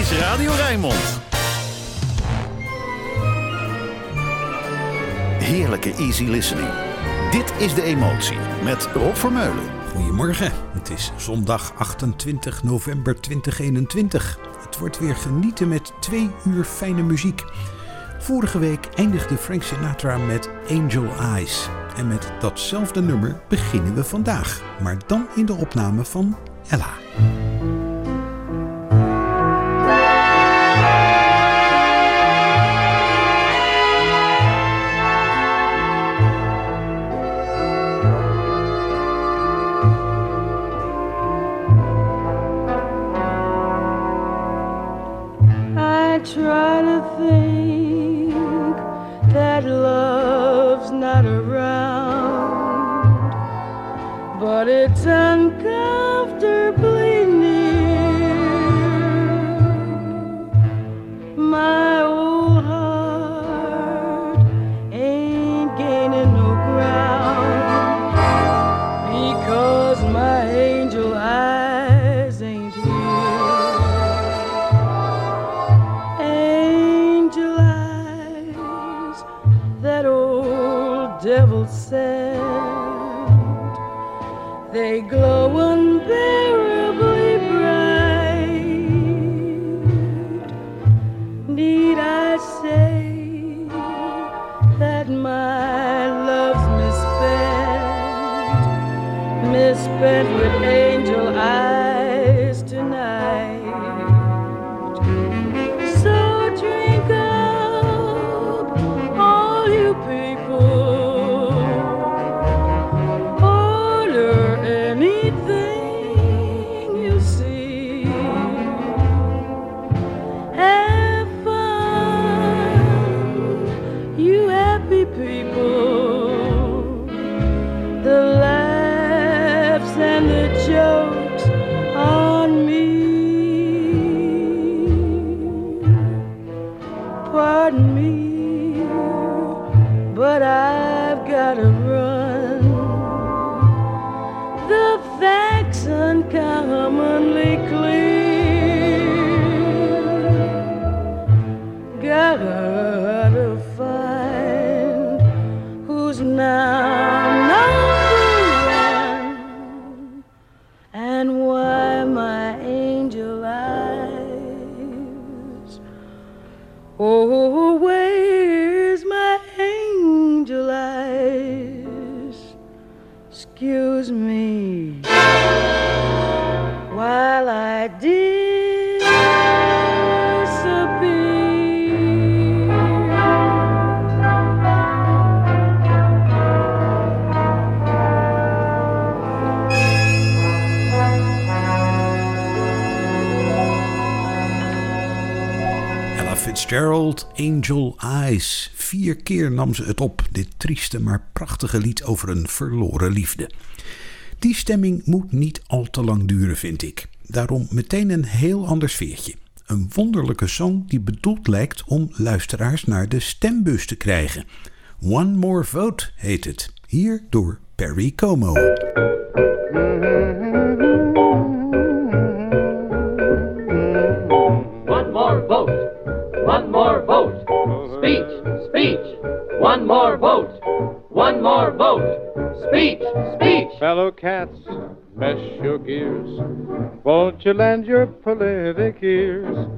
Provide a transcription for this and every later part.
is Radio Rijnmond. Heerlijke easy listening. Dit is De Emotie met Rob Vermeulen. Goedemorgen, het is zondag 28 november 2021. Het wordt weer genieten met twee uur fijne muziek. Vorige week eindigde Frank Sinatra met Angel Eyes. En met datzelfde nummer beginnen we vandaag, maar dan in de opname van Ella. Fitzgerald, Angel Eyes. Vier keer nam ze het op, dit trieste maar prachtige lied over een verloren liefde. Die stemming moet niet al te lang duren, vind ik. Daarom meteen een heel ander sfeertje. Een wonderlijke song die bedoeld lijkt om luisteraars naar de stembus te krijgen. One More Vote heet het. Hier door Perry Como. One more vote. Speech, speech. One more vote. One more vote. Speech, speech. Fellow cats, mesh your gears. Won't you lend your politic ears?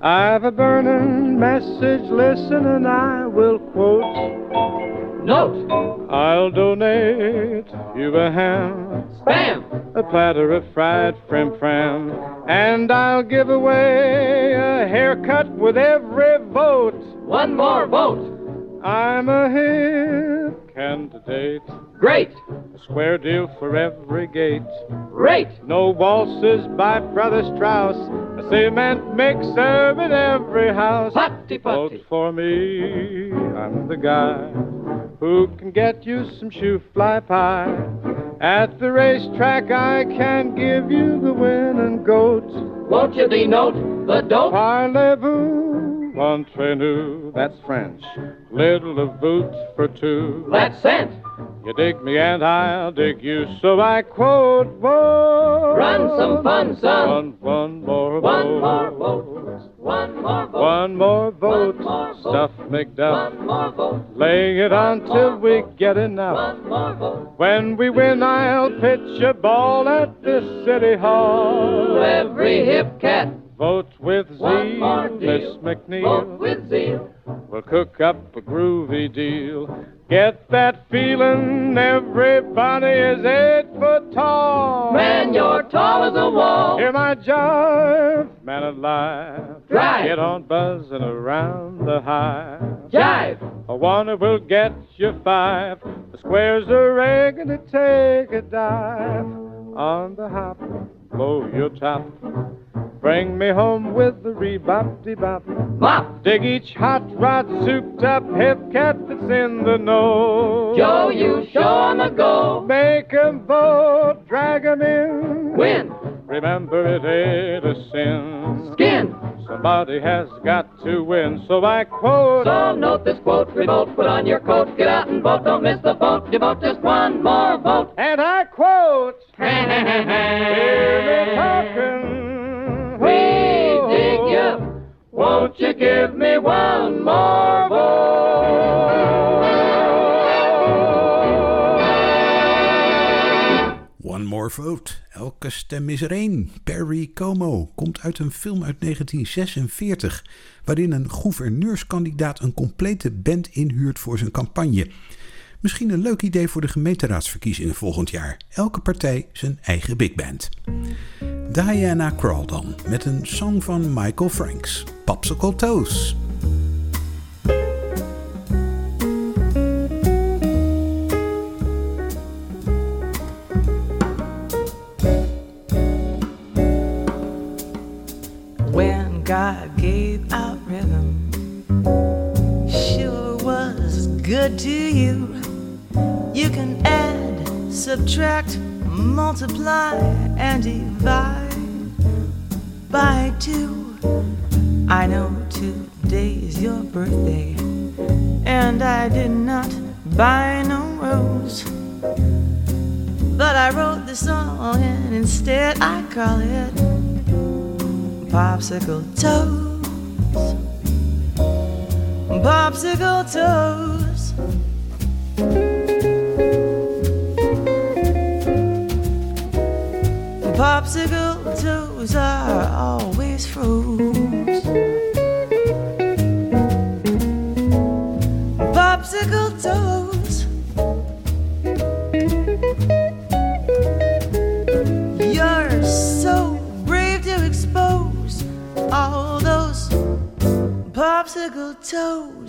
I've a burning message, listen, and I will quote. Note. I'll donate you a ham, Spam. a platter of fried frim fram, and I'll give away a haircut with every vote. One more vote. I'm a hip candidate, Great. a square deal for every gate. Great. No waltzes by Brother Strauss. A cement mixer in every house. Putty Vote for me. I'm the guy who can get you some shoe fly pie. At the racetrack, I can give you the winning goat. Won't you denote the dope? Parlez-vous, entre nous. That's French. Little of boot for two. That's cent. You dig me and I'll dig you, so I quote. Whoa. Run some fun, son. One, one more One vote. more vote. One more vote, One more vote. stuff McDuff. One more vote. Laying it on till we get enough. One more vote. When we win, I'll pitch a ball at this city hall. Every hip cat. Vote with zeal. Miss McNeil. Vote with zeal. We'll cook up a groovy deal. Get that feeling everybody is eight foot tall. Man, you're tall as a wall. Hear my jive, man alive. Drive. Get on buzzing around the hive. Jive. A one will get you five. The squares are ready to take a dive. On the hop, blow your top. Bring me home with the rebop de bop. Mop. Dig each hot rod souped up hip cat that's in the know. Joe, you show 'em a go. Make 'em vote, drag 'em in. Win. Remember it ain't a sin. Skin. Somebody has got to win, so I quote. So note this quote. Revolt. Put on your coat. Get out and vote. Don't miss the boat. Devote just one more vote. And I Won't you give me one more vote? One More Vote. Elke stem is er één. Perry Como komt uit een film uit 1946, waarin een gouverneurskandidaat een complete band inhuurt voor zijn campagne. Misschien een leuk idee voor de gemeenteraadsverkiezingen volgend jaar. Elke partij zijn eigen big band. Diana Krall dan, met een song van Michael Franks, Popsicle Toes. when God gave out rhythm. Sure was good to you. You can add, subtract, multiply, and divide by two. I know today is your birthday, and I did not buy no rose. But I wrote this song, and instead I call it popsicle toes. Popsicle toes. Popsicle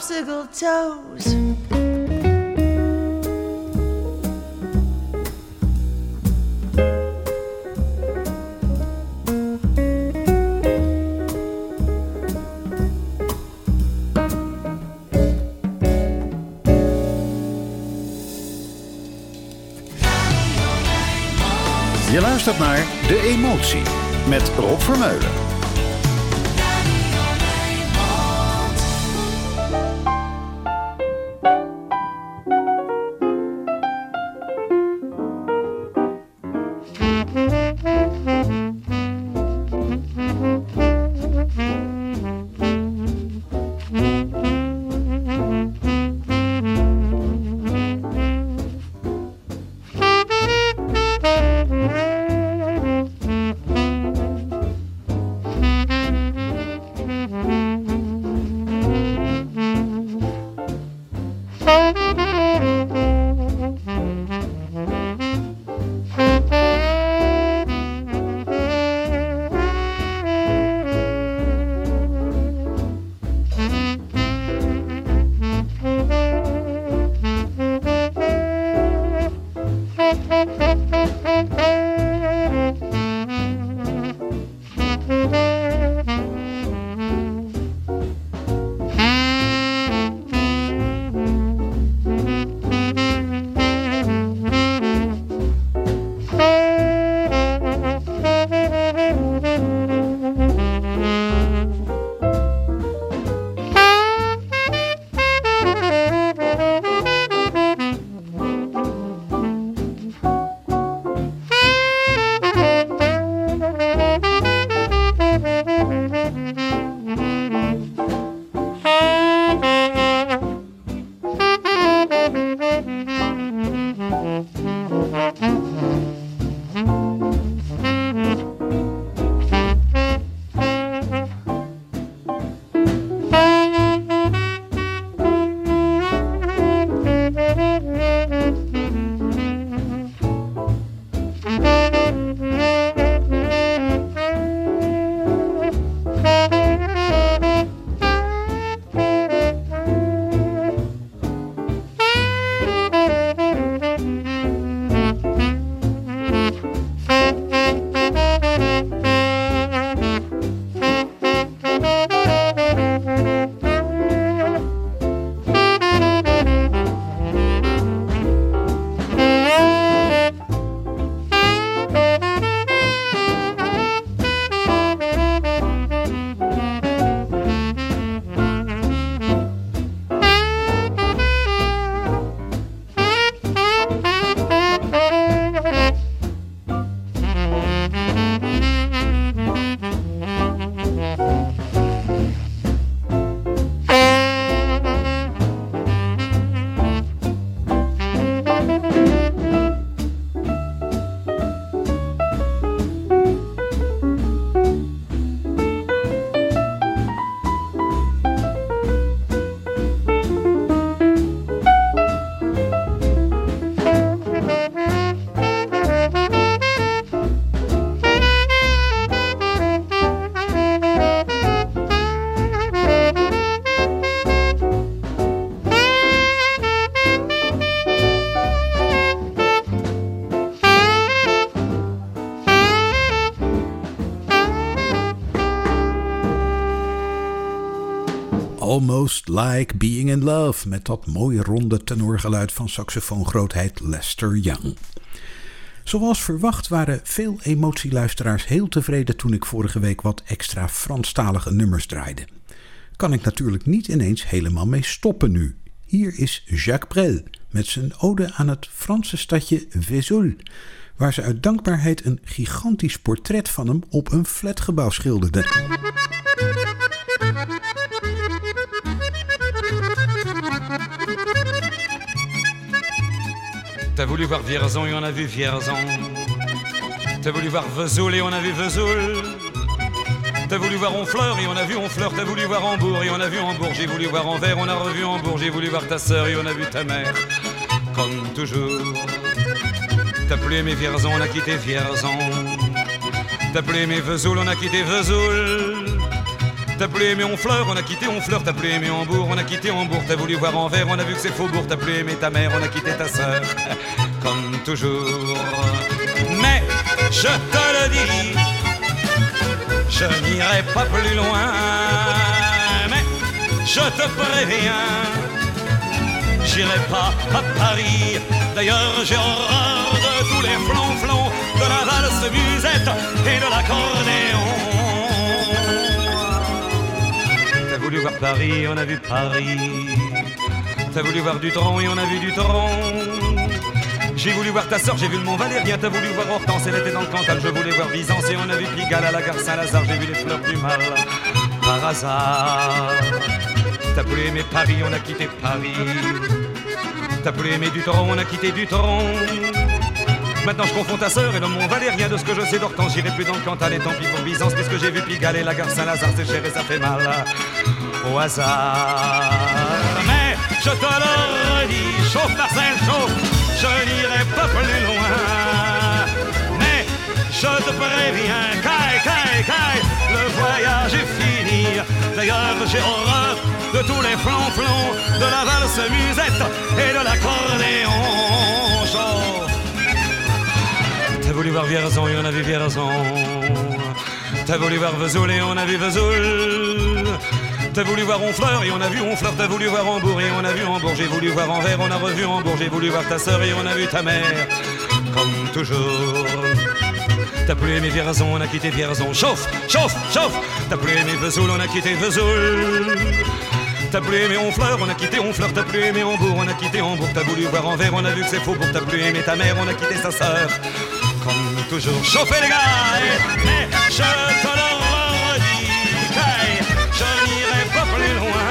popsicle toes. Je luistert naar De Emotie met Rob Vermeulen. Almost Like Being in Love met dat mooie ronde tenorgeluid van saxofoongrootheid Lester Young. Zoals verwacht waren veel emotieluisteraars heel tevreden toen ik vorige week wat extra Franstalige nummers draaide. Kan ik natuurlijk niet ineens helemaal mee stoppen nu. Hier is Jacques Brel met zijn ode aan het Franse stadje Vesoul, waar ze uit dankbaarheid een gigantisch portret van hem op een flatgebouw schilderde. T'as voulu voir Vierzon et on a vu Vierzon. T'as voulu voir Vesoul et on a vu Vesoul. T'as voulu voir Honfleur et on a vu Honfleur. T'as voulu voir Hambourg et on a vu Hambourg. J'ai voulu voir Anvers, on a revu Hambourg. J'ai voulu voir ta sœur et on a vu ta mère. Comme toujours. T'as plus aimé Vierzon, on a quitté Vierzon. T'as plus aimé Vesoul, on a quitté Vesoul. T'as plus aimé Honfleur, on a quitté Honfleur. T'as plus aimé Hambourg, on a quitté Hambourg. T'as voulu voir Anvers, on a vu que c'est Faubourg. T'as plus aimé ta mère, on a quitté ta sœur. Comme toujours. Mais je te le dis, je n'irai pas plus loin. Mais je te préviens, j'irai pas à Paris. D'ailleurs, j'ai horreur de tous les flonflons, de la valse musette et de l'accordéon. Voulu voir Paris, on a vu Paris. T'as voulu voir du tronc et on a vu du tronc. J'ai voulu voir ta sœur, j'ai vu le Mont Valérien. T'as voulu voir Hortense, elle était dans le Cantal. Je voulais voir Byzance et on a vu Pigalle à la gare Saint-Lazare. J'ai vu les fleurs du mal par hasard. T'as voulu aimer Paris, on a quitté Paris. T'as voulu aimer du tronc, on a quitté du tronc. Maintenant je confonds ta sœur et le Mont Valérien De ce que je sais d'Hortense, j'irai plus dans le Cantal Et tant pis pour Byzance, puisque j'ai vu Pigalle et la gare Saint-Lazare? C'est cher et ça fait mal. Au hasard. Mais je te le redis, chauffe Marcel, chauffe. Je n'irai pas plus loin. Mais je te préviens, caille, caille, caille. Le voyage est fini. D'ailleurs j'ai horreur de tous les flonflons De la valse musette et de l'accordéon T'as voulu voir Vierzon et on a vu Vierzon. T'as voulu voir Vesoul et on a vu Vesoul. T'as voulu voir Honfleur et on a vu Honfleur. T'as voulu voir Hambourg et on a vu Hambourg. J'ai voulu voir Anvers, on a revu Hambourg. J'ai voulu voir ta sœur et on a vu ta mère. Comme toujours. T'as plus aimé Vierzon, on a quitté Vierzon. Chauffe, chauffe, chauffe. T'as plus aimé Vesoul, on a quitté Vesoul. T'as plus aimé Honfleur, on a quitté Honfleur, t'as plus aimé Hambourg, on a quitté Hambourg, t'as voulu voir Anvers, on a vu que c'est faux pour t'as plus aimé ta mère, on a quitté sa sœur. Toujours, chauffez les gars, eh, mais je te le redis, Kay, je n'irai pas plus loin,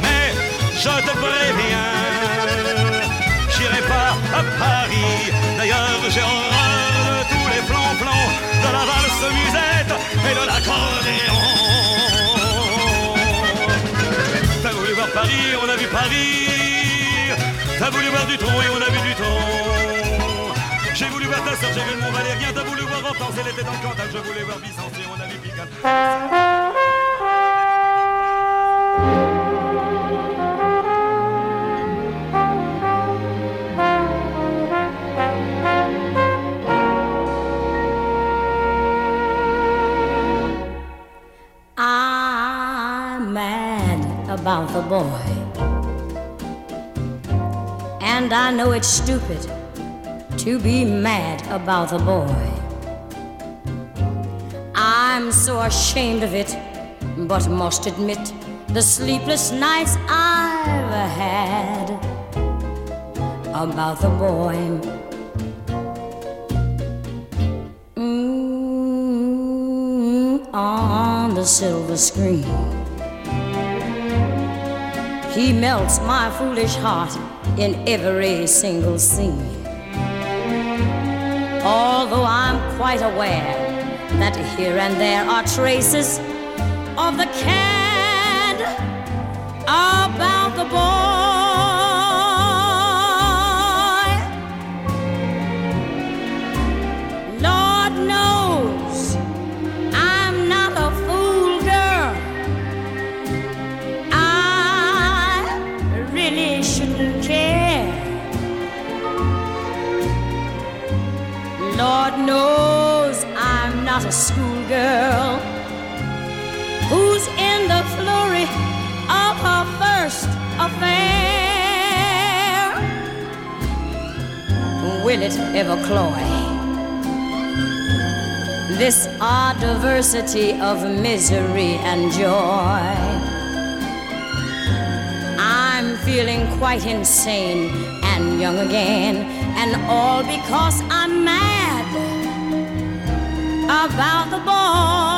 mais je te préviens, j'irai pas à Paris, d'ailleurs j'ai horreur de tous les plans-plans, de la valse musette et de l'accordéon. T'as voulu voir Paris, on a vu Paris. T'as voulu voir du tronc et on a vu du tronc. J'ai voulu voir ta soeur, j'ai vu le Mont Valérien. T'as voulu voir elle était dans le Cantal. Je voulais voir Byzance et on a vu Pigalle. About the boy. And I know it's stupid to be mad about the boy. I'm so ashamed of it, but must admit the sleepless nights I've had about the boy. Mm, on the silver screen. He melts my foolish heart in every single scene. Although I'm quite aware that here and there are traces of the cad Will it ever cloy? This odd diversity of misery and joy. I'm feeling quite insane and young again, and all because I'm mad about the boy.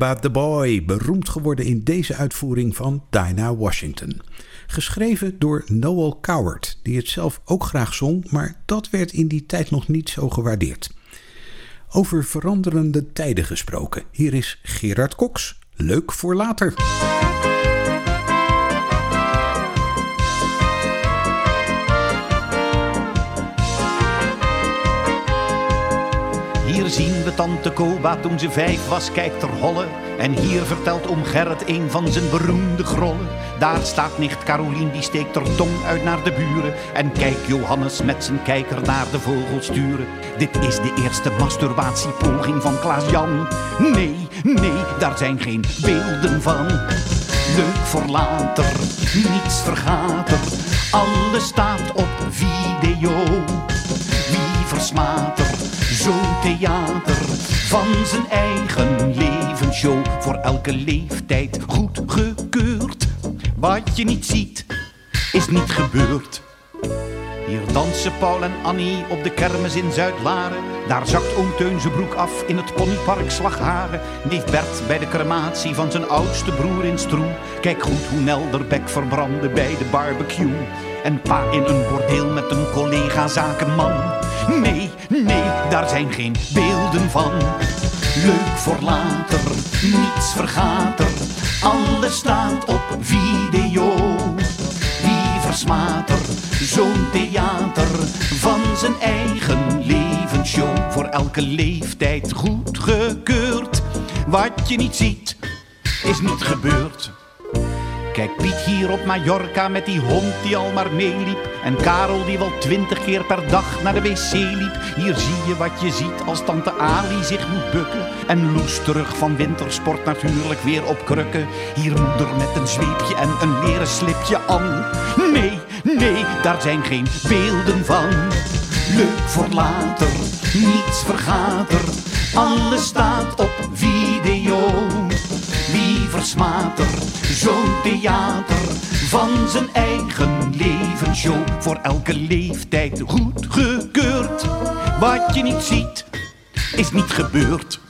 About the Boy, beroemd geworden in deze uitvoering van Dinah Washington. Geschreven door Noel Coward, die het zelf ook graag zong, maar dat werd in die tijd nog niet zo gewaardeerd. Over veranderende tijden gesproken, hier is Gerard Cox. Leuk voor later. Tante Koba toen ze vijf was, kijkt er holle. En hier vertelt oom Gerrit een van zijn beroemde grollen. Daar staat nicht Carolien, die steekt haar tong uit naar de buren. En kijkt Johannes met zijn kijker naar de vogel sturen. Dit is de eerste masturbatiepoging van Klaas-Jan. Nee, nee, daar zijn geen beelden van. Leuk voor later, niets vergaat er. Alles staat op video. Wie versmaat er zo'n theater van zijn eigen levensshow voor elke leeftijd goedgekeurd? Wat je niet ziet, is niet gebeurd. Hier dansen Paul en Annie op de kermis in Zuid-Laren. Daar zakt oom Teun zijn broek af in het ponypark Slagharen. Neef Bert bij de crematie van zijn oudste broer in Stroe. Kijk goed hoe Nelderbek verbrandde bij de barbecue. En pa in een bordeel met een collega zakenman. Nee, nee, daar zijn geen beelden van. Leuk voor later, niets vergaat er. Alles staat op video. Wie versmaat er zo'n theater van zijn eigen levensshow voor elke leeftijd goedgekeurd? Wat je niet ziet, is niet gebeurd. Kijk Piet hier op Mallorca met die hond die al maar meeliep. En Karel die wel twintig keer per dag naar de wc liep. Hier zie je wat je ziet als tante Ali zich moet bukken. En Loes terug van wintersport natuurlijk weer op krukken. Hier moeder met een zweepje en een leren slipje aan. Nee, nee, daar zijn geen beelden van. Leuk voor later, niets vergaat er. Alles staat op video. Wie versmaat er zo'n theater van zijn eigen levensshow voor elke leeftijd goedgekeurd? Wat je niet ziet, is niet gebeurd.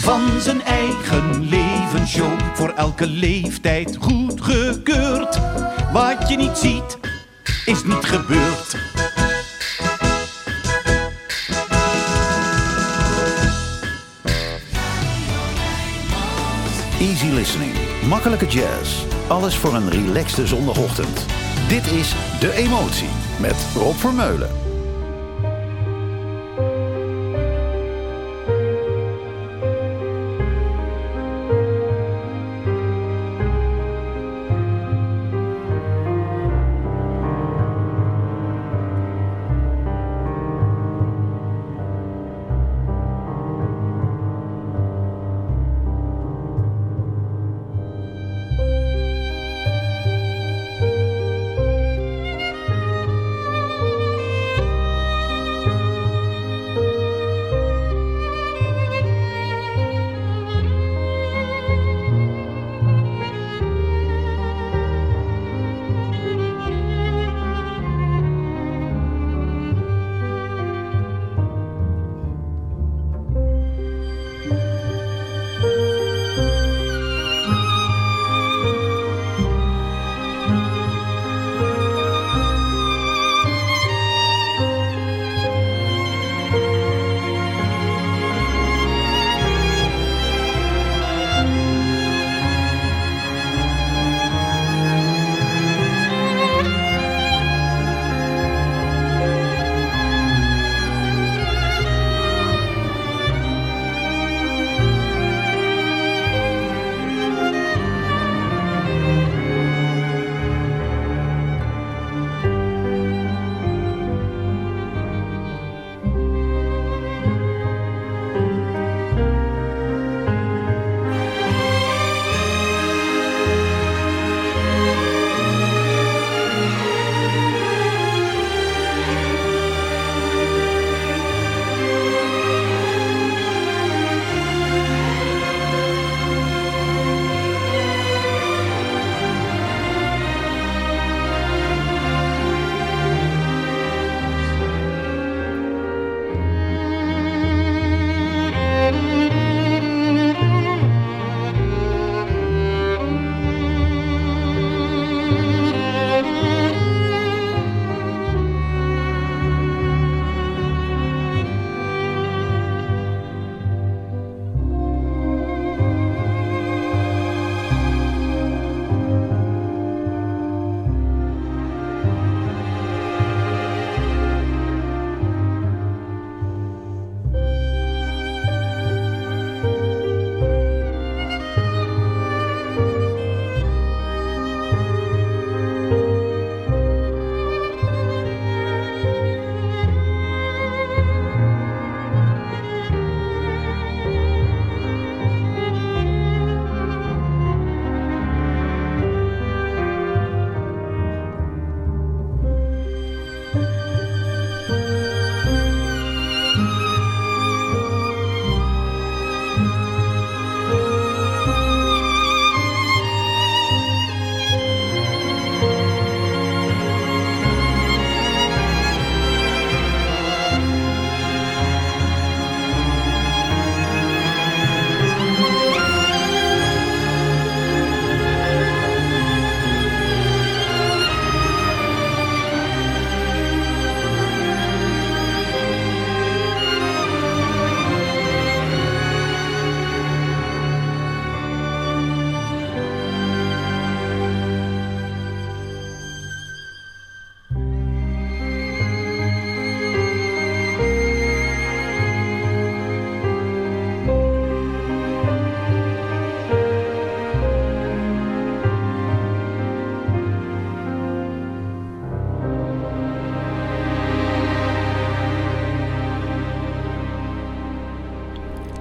Van zijn eigen levensshow voor elke leeftijd goedgekeurd? Wat je niet ziet, is niet gebeurd. Easy listening. Makkelijke jazz. Alles voor een relaxte zondagochtend. Dit is De Emotie met Rob Vermeulen.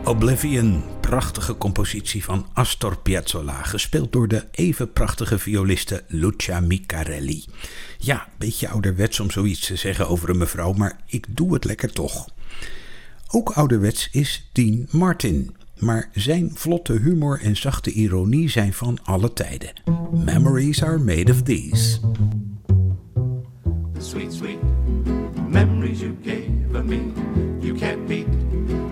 Oblivion, prachtige compositie van Astor Piazzolla, gespeeld door de even prachtige violiste Lucia Micarelli. Ja, beetje ouderwets om zoiets te zeggen over een mevrouw, maar ik doe het lekker toch. Ook ouderwets is Dean Martin, maar zijn vlotte humor en zachte ironie zijn van alle tijden. Memories are made of these. The sweet, sweet memories you gave me, you can't beat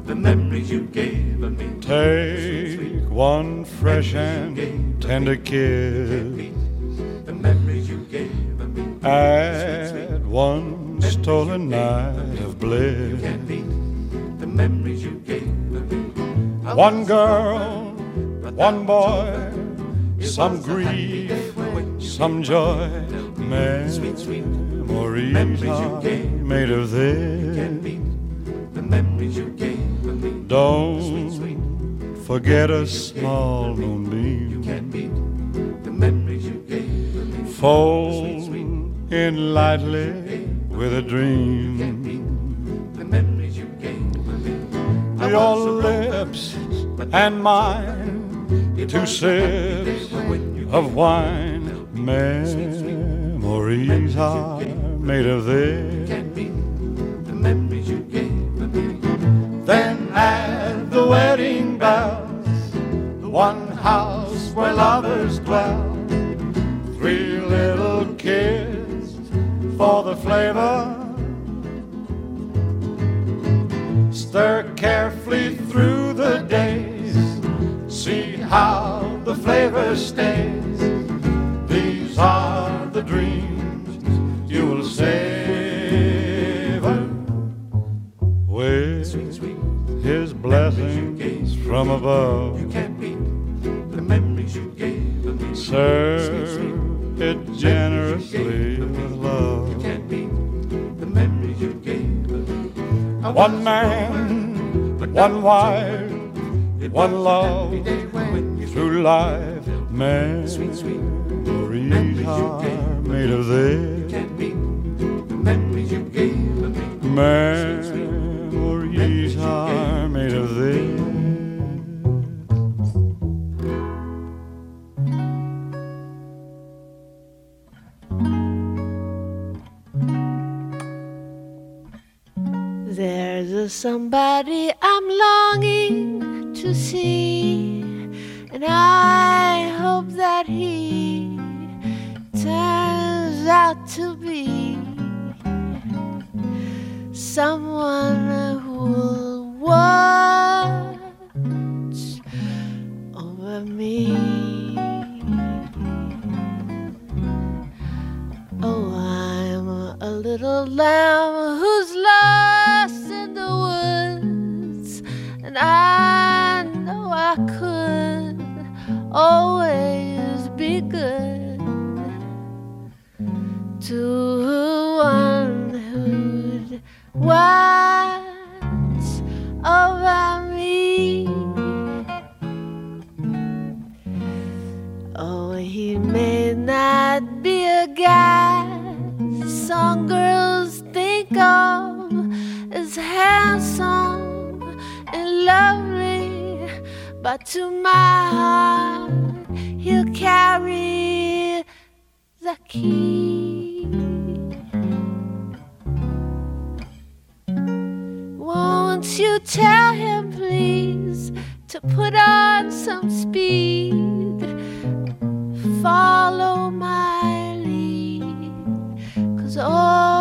the memories you gave me. Take one fresh and tender kiss. The memories you gave me. Add one stolen night of bliss. The memories you gave me. One girl, one boy, some grief, some joy. Memories are made of this. Don't forget a small moonbeam. Fold in lightly with a dream. You. Your lips and mine, two sips of wine. Memories are made of this. Lovers dwell. Three little kids for the flavor. Stir carefully through the days, see how the flavor stays. These are the dreams you will savor with his blessings from above. Serve it generously with love. One man, one wife, one love through life. Man, sweet, sweet memories are made of this. Memories you gave me. Memories somebody I'm longing to see, and I hope that he turns out to be someone who will watch over me. Oh, I'm a little lamb who's lost I know I could always be good to one who'd watch over me. Oh, he may not be a guy some girls think of as handsome and lovely, but to my heart, he'll carry the key. Won't you tell him, please, to put on some speed? Follow my lead, cause oh,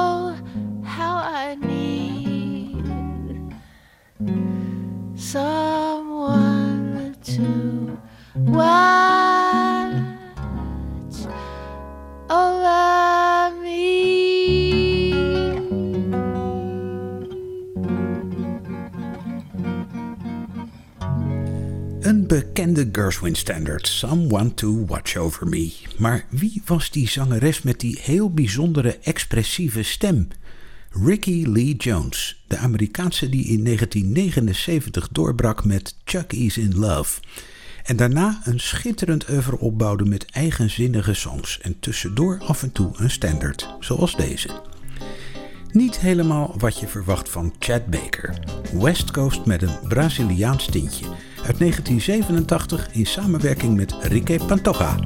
bekende Gershwin standard, Someone to Watch Over Me. Maar wie was die zangeres met die heel bijzondere expressieve stem? Ricky Lee Jones, de Amerikaanse die in 1979 doorbrak met Chuck Is in Love. En daarna een schitterend oeuvre opbouwde met eigenzinnige songs en tussendoor af en toe een standard, zoals deze. Niet helemaal wat je verwacht van Chad Baker. West Coast met een Braziliaans tintje. Uit 1987 in samenwerking met Ricky Pantoja.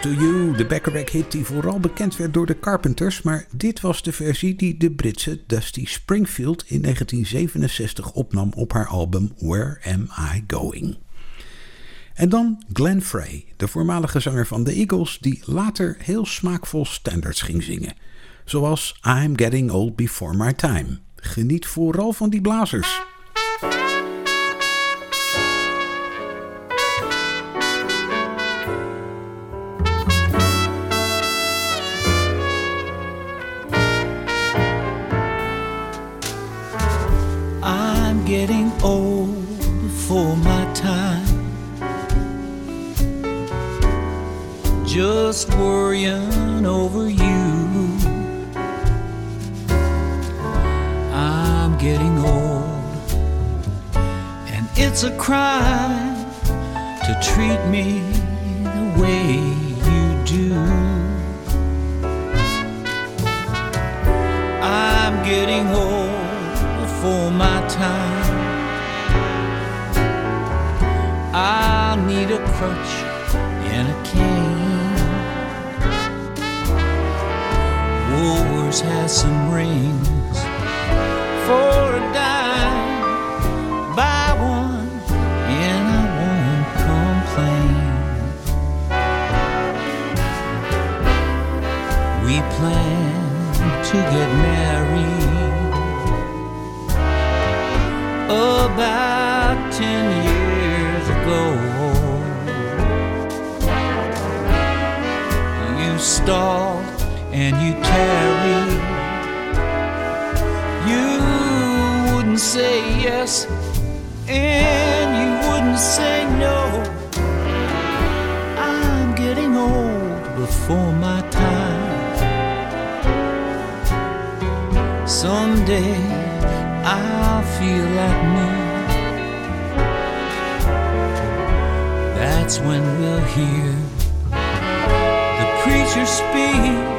To You, de Bacharach hit die vooral bekend werd door de Carpenters, maar dit was de versie die de Britse Dusty Springfield in 1967 opnam op haar album Where Am I Going? En dan Glenn Frey, de voormalige zanger van de Eagles, die later heel smaakvol standards ging zingen. Zoals I'm Getting Old Before My Time. Geniet vooral van die blazers. Just worrying over you. I'm getting old, and it's a crime to treat me the way you do. I'm getting old before my time. I'll need a crutch Woolworths has some rings for a dime. Buy one and I won't complain. We plan to get married about ten years ago. And you tarried. You wouldn't say yes and you wouldn't say no. I'm getting old before my time. Someday I'll feel like me. That's when we'll hear the preacher speak,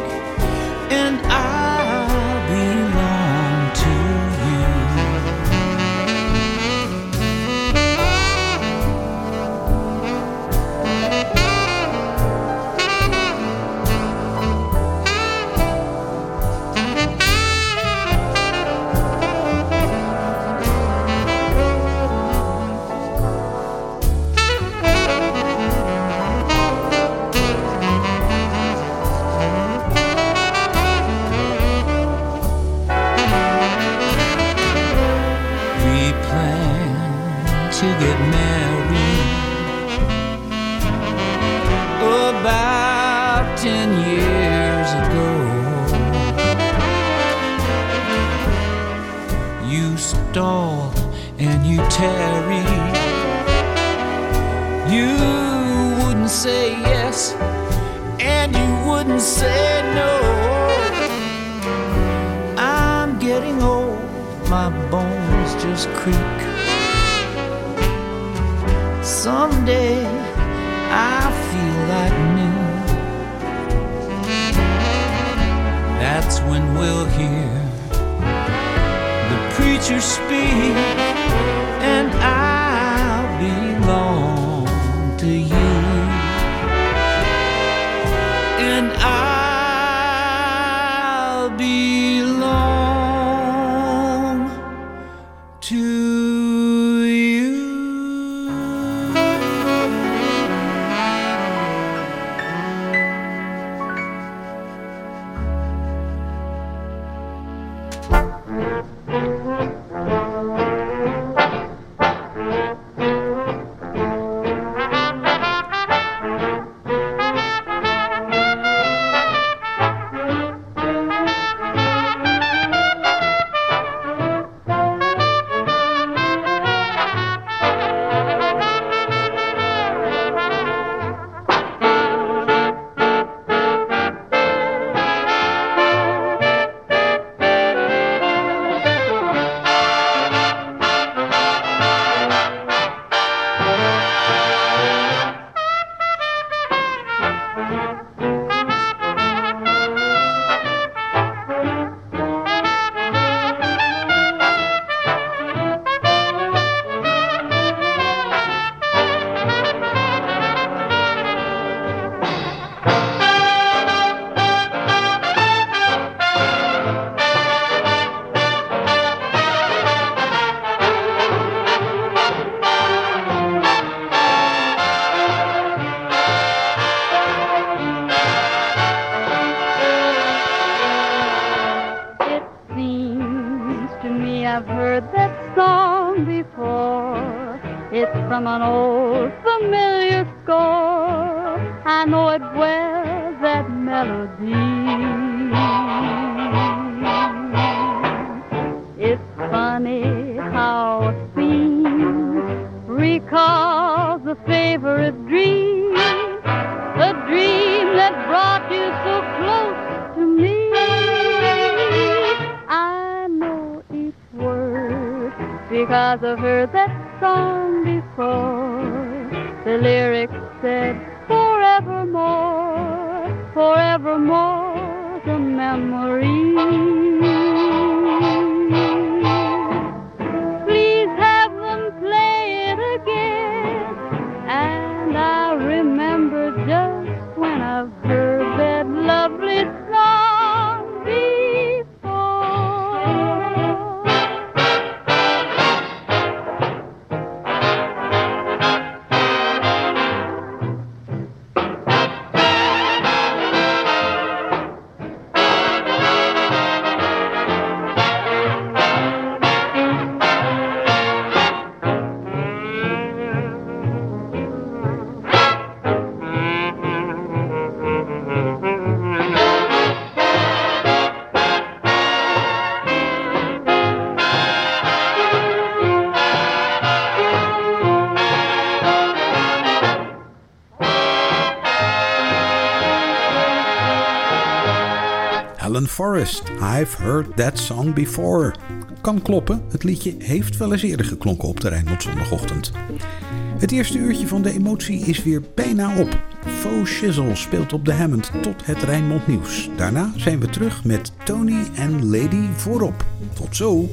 that melody. It's funny how a scene recalls a favorite dream, a dream that brought you so close to me. I know each word because I've heard that song before. The lyrics said, forevermore, forevermore, the memory. Please have them play it again. And I remember just when I've heard Alan Forrest, I've heard that song before. Kan kloppen, het liedje heeft wel eens eerder geklonken op de Rijnmond zondagochtend. Het eerste uurtje van de emotie is weer bijna op. Faux Shizzle speelt op de Hammond tot het Rijnmond nieuws. Daarna zijn we terug met Tony en Lady voorop. Tot zo!